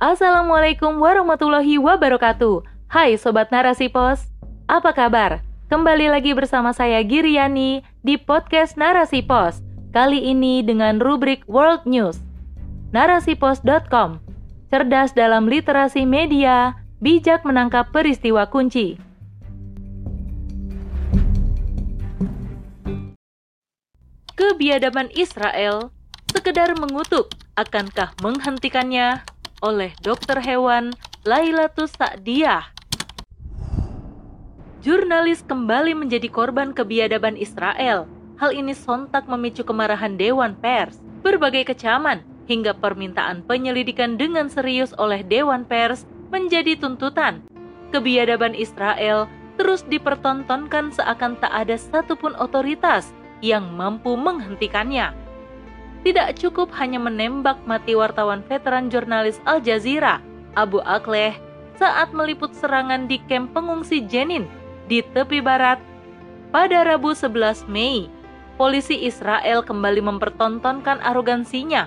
Assalamualaikum warahmatullahi wabarakatuh. Hai Sobat Narasi Pos, apa kabar? Kembali lagi bersama saya Giriani di podcast Narasi Pos. Kali ini dengan rubrik World News. Narasipos.com Cerdas dalam literasi media, bijak menangkap peristiwa kunci. Kebiadaban Israel sekedar mengutuk akankah menghentikannya oleh dokter hewan Lailatus Sa'diyah Jurnalis kembali menjadi korban kebiadaban Israel. Hal ini sontak memicu kemarahan Dewan Pers. Berbagai kecaman hingga permintaan penyelidikan dengan serius oleh Dewan Pers menjadi tuntutan. Kebiadaban Israel terus dipertontonkan seakan tak ada satupun otoritas yang mampu menghentikannya. Tidak cukup hanya menembak mati wartawan veteran jurnalis Al Jazeera, Abu Akleh, saat meliput serangan di kamp pengungsi Jenin di tepi barat. Pada Rabu 11 Mei, polisi Israel kembali mempertontonkan arogansinya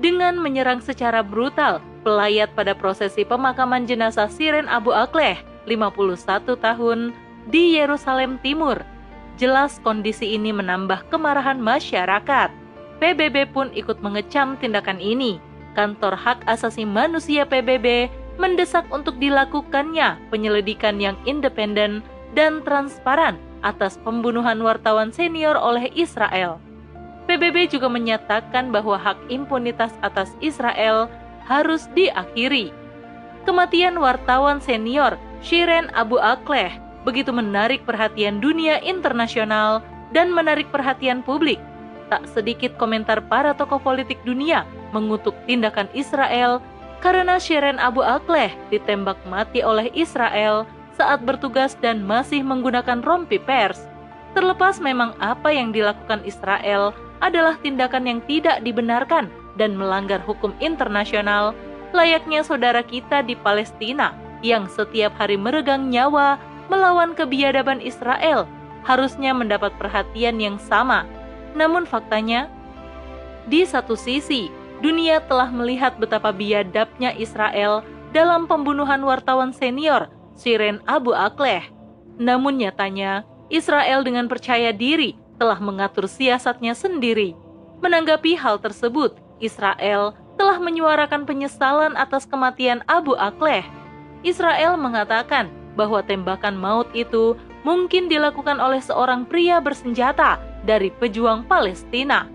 dengan menyerang secara brutal pelayat pada prosesi pemakaman jenazah Siren Abu Akleh, 51 tahun, di Yerusalem Timur. Jelas kondisi ini menambah kemarahan masyarakat. PBB pun ikut mengecam tindakan ini. Kantor Hak Asasi Manusia PBB mendesak untuk dilakukannya penyelidikan yang independen dan transparan atas pembunuhan wartawan senior oleh Israel. PBB juga menyatakan bahwa hak impunitas atas Israel harus diakhiri. Kematian wartawan senior Shiren Abu Akleh begitu menarik perhatian dunia internasional dan menarik perhatian publik. Tak sedikit komentar para tokoh politik dunia mengutuk tindakan Israel karena Shiren Abu Akleh ditembak mati oleh Israel saat bertugas dan masih menggunakan rompi pers. Terlepas memang apa yang dilakukan Israel adalah tindakan yang tidak dibenarkan dan melanggar hukum internasional, layaknya saudara kita di Palestina yang setiap hari meregang nyawa melawan kebiadaban Israel harusnya mendapat perhatian yang sama. Namun faktanya, di satu sisi, dunia telah melihat betapa biadabnya Israel dalam pembunuhan wartawan senior Siren Abu Akleh. Namun nyatanya, Israel dengan percaya diri telah mengatur siasatnya sendiri. Menanggapi hal tersebut, Israel telah menyuarakan penyesalan atas kematian Abu Akleh. Israel mengatakan bahwa tembakan maut itu mungkin dilakukan oleh seorang pria bersenjata dari pejuang Palestina.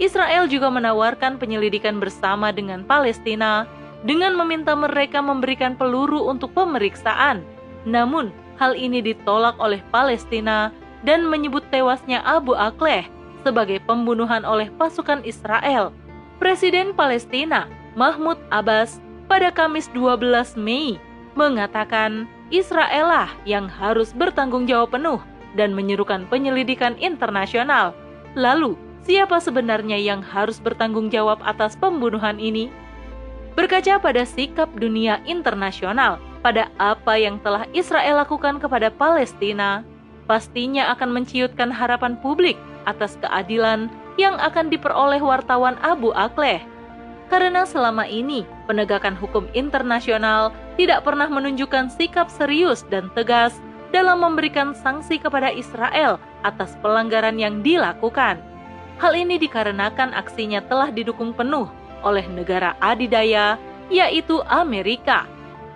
Israel juga menawarkan penyelidikan bersama dengan Palestina dengan meminta mereka memberikan peluru untuk pemeriksaan. Namun, hal ini ditolak oleh Palestina dan menyebut tewasnya Abu Akleh sebagai pembunuhan oleh pasukan Israel. Presiden Palestina, Mahmud Abbas, pada Kamis 12 Mei mengatakan Israel lah yang harus bertanggung jawab penuh dan menyerukan penyelidikan internasional. Lalu, siapa sebenarnya yang harus bertanggung jawab atas pembunuhan ini? Berkaca pada sikap dunia internasional, pada apa yang telah Israel lakukan kepada Palestina, pastinya akan menciutkan harapan publik atas keadilan yang akan diperoleh wartawan Abu Akleh. Karena selama ini, penegakan hukum internasional tidak pernah menunjukkan sikap serius dan tegas dalam memberikan sanksi kepada Israel atas pelanggaran yang dilakukan. Hal ini dikarenakan aksinya telah didukung penuh oleh negara adidaya, yaitu Amerika.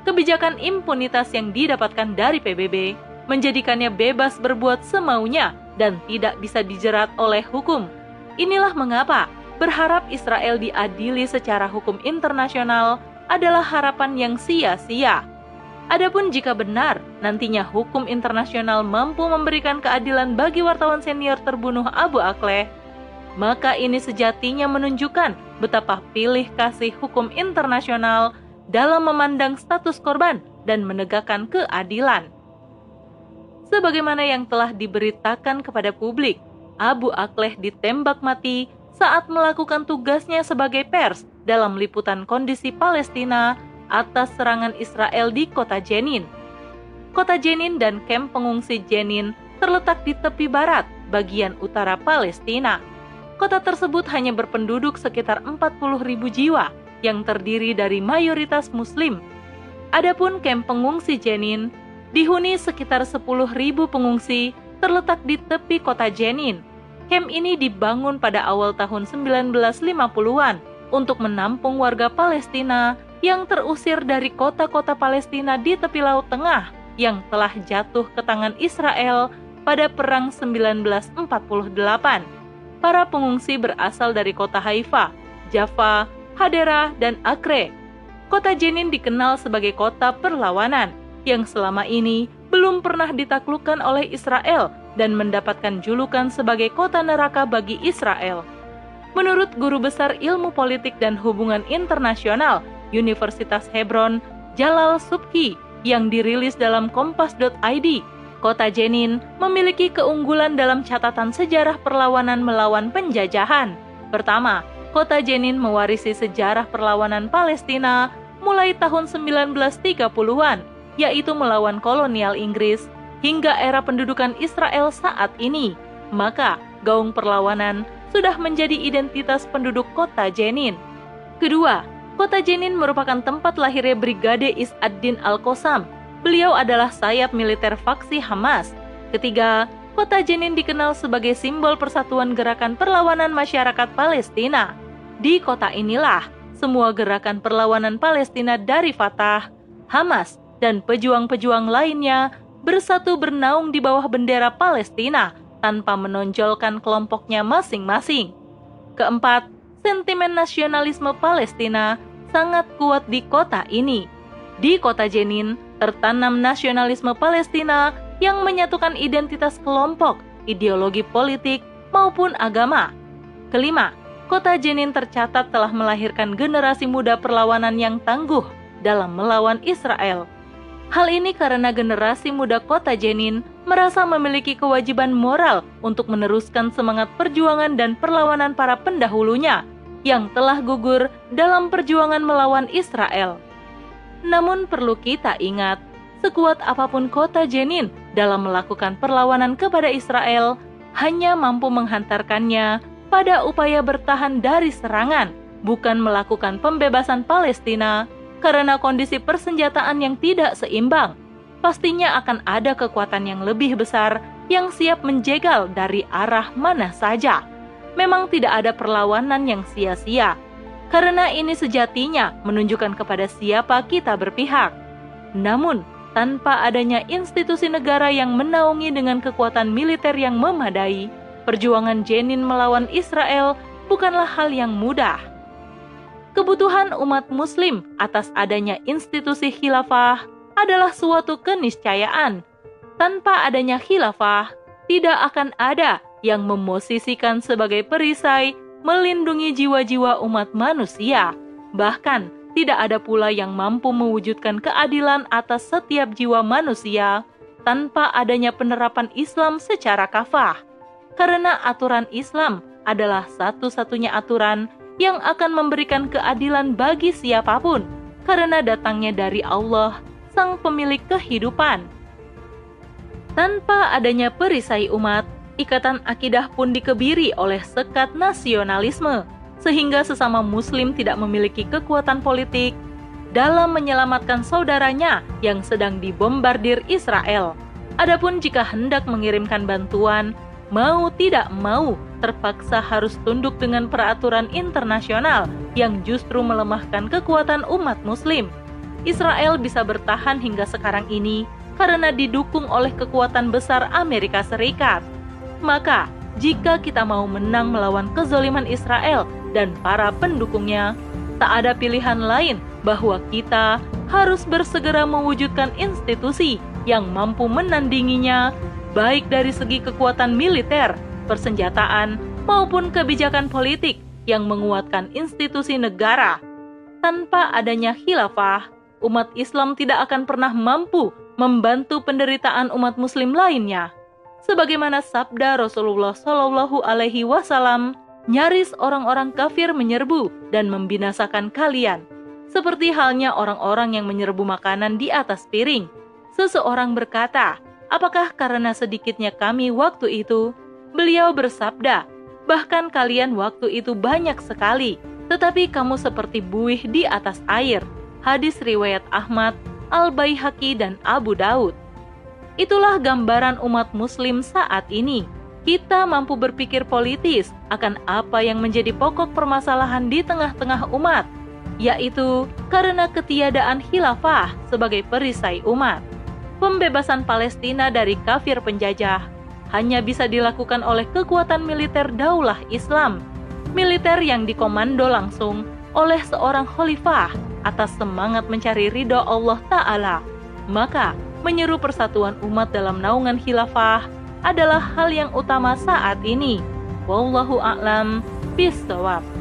Kebijakan impunitas yang didapatkan dari PBB menjadikannya bebas berbuat semaunya dan tidak bisa dijerat oleh hukum. Inilah mengapa berharap Israel diadili secara hukum internasional adalah harapan yang sia-sia. Adapun jika benar nantinya hukum internasional mampu memberikan keadilan bagi wartawan senior terbunuh Abu Akleh, maka ini sejatinya menunjukkan betapa pilih kasih hukum internasional dalam memandang status korban dan menegakkan keadilan. Sebagaimana yang telah diberitakan kepada publik, Abu Akleh ditembak mati saat melakukan tugasnya sebagai pers dalam liputan kondisi Palestina atas serangan Israel di kota Jenin. Kota Jenin dan kamp pengungsi Jenin terletak di tepi barat bagian utara Palestina. Kota tersebut hanya berpenduduk sekitar 40 ribu jiwa, yang terdiri dari mayoritas muslim. Adapun kamp pengungsi Jenin dihuni sekitar 10.000 pengungsi terletak di tepi kota Jenin. Kamp ini dibangun pada awal tahun 1950-an untuk menampung warga Palestina yang terusir dari kota-kota Palestina di tepi Laut Tengah yang telah jatuh ke tangan Israel pada Perang 1948. Para pengungsi berasal dari kota Haifa, Jaffa, Hadera, dan Acre. Kota Jenin dikenal sebagai kota perlawanan yang selama ini belum pernah ditaklukkan oleh Israel dan mendapatkan julukan sebagai kota neraka bagi Israel. Menurut guru besar ilmu politik dan hubungan internasional Universitas Hebron, Jalal Subki, yang dirilis dalam kompas.id, kota Jenin memiliki keunggulan dalam catatan sejarah perlawanan melawan penjajahan. Pertama, kota Jenin mewarisi sejarah perlawanan Palestina mulai tahun 1930-an, yaitu melawan kolonial Inggris hingga era pendudukan Israel saat ini. Maka, gaung perlawanan sudah menjadi identitas penduduk kota Jenin. Kedua, Kota Jenin merupakan tempat lahirnya Brigade Is-ad-Din Al-Qasam. Beliau adalah sayap militer faksi Hamas. Ketiga, kota Jenin dikenal sebagai simbol persatuan gerakan perlawanan masyarakat Palestina. Di kota inilah, semua gerakan perlawanan Palestina dari Fatah, Hamas, dan pejuang-pejuang lainnya bersatu bernaung di bawah bendera Palestina tanpa menonjolkan kelompoknya masing-masing. Keempat, sentimen nasionalisme Palestina sangat kuat di kota ini. Di kota Jenin, tertanam nasionalisme Palestina yang menyatukan identitas kelompok, ideologi politik, maupun agama. Kelima, kota Jenin tercatat telah melahirkan generasi muda perlawanan yang tangguh dalam melawan Israel. Hal ini karena generasi muda kota Jenin merasa memiliki kewajiban moral untuk meneruskan semangat perjuangan dan perlawanan para pendahulunya yang telah gugur dalam perjuangan melawan Israel. Namun perlu kita ingat, sekuat apa pun kota Jenin dalam melakukan perlawanan kepada Israel, hanya mampu menghantarkannya pada upaya bertahan dari serangan, bukan melakukan pembebasan Palestina karena kondisi persenjataan yang tidak seimbang. Pastinya akan ada kekuatan yang lebih besar yang siap menjegal dari arah mana saja memang tidak ada perlawanan yang sia-sia, karena ini sejatinya menunjukkan kepada siapa kita berpihak. Namun, tanpa adanya institusi negara yang menaungi dengan kekuatan militer yang memadai, perjuangan Jenin melawan Israel bukanlah hal yang mudah. Kebutuhan umat Muslim atas adanya institusi khilafah adalah suatu keniscayaan. Tanpa adanya khilafah, tidak akan ada yang memosisikan sebagai perisai melindungi jiwa-jiwa umat manusia. Bahkan, tidak ada pula yang mampu mewujudkan keadilan atas setiap jiwa manusia tanpa adanya penerapan Islam secara kafah. Karena aturan Islam adalah satu-satunya aturan yang akan memberikan keadilan bagi siapa pun, karena datangnya dari Allah, Sang Pemilik kehidupan. Tanpa adanya perisai umat, ikatan akidah pun dikebiri oleh sekat nasionalisme, sehingga sesama Muslim tidak memiliki kekuatan politik dalam menyelamatkan saudaranya yang sedang dibombardir Israel. Adapun jika hendak mengirimkan bantuan, mau tidak mau terpaksa harus tunduk dengan peraturan internasional yang justru melemahkan kekuatan umat Muslim. Israel bisa bertahan hingga sekarang ini karena didukung oleh kekuatan besar Amerika Serikat. Maka, jika kita mau menang melawan kezoliman Israel dan para pendukungnya, tak ada pilihan lain bahwa kita harus bersegera mewujudkan institusi yang mampu menandinginya, baik dari segi kekuatan militer, persenjataan, maupun kebijakan politik yang menguatkan institusi negara. Tanpa adanya khilafah, umat Islam tidak akan pernah mampu membantu penderitaan umat Muslim lainnya sebagaimana sabda Rasulullah Shallallahu Alaihi Wasallam, nyaris orang-orang kafir menyerbu dan membinasakan kalian, seperti halnya orang-orang yang menyerbu makanan di atas piring. Seseorang berkata, "Apakah karena sedikitnya kami waktu itu?" Beliau bersabda, "Bahkan kalian waktu itu banyak sekali." tetapi kamu seperti buih di atas air. Hadis riwayat Ahmad, Al-Baihaqi dan Abu Daud. Itulah gambaran umat muslim saat ini. Kita mampu berpikir politis akan apa yang menjadi pokok permasalahan di tengah-tengah umat, yaitu karena ketiadaan khilafah sebagai perisai umat. Pembebasan Palestina dari kafir penjajah hanya bisa dilakukan oleh kekuatan militer daulah Islam, militer yang dikomando langsung oleh seorang khalifah atas semangat mencari ridho Allah Ta'ala. Maka, menyeru persatuan umat dalam naungan khilafah adalah hal yang utama saat ini. Wallahu a'lam bishawab.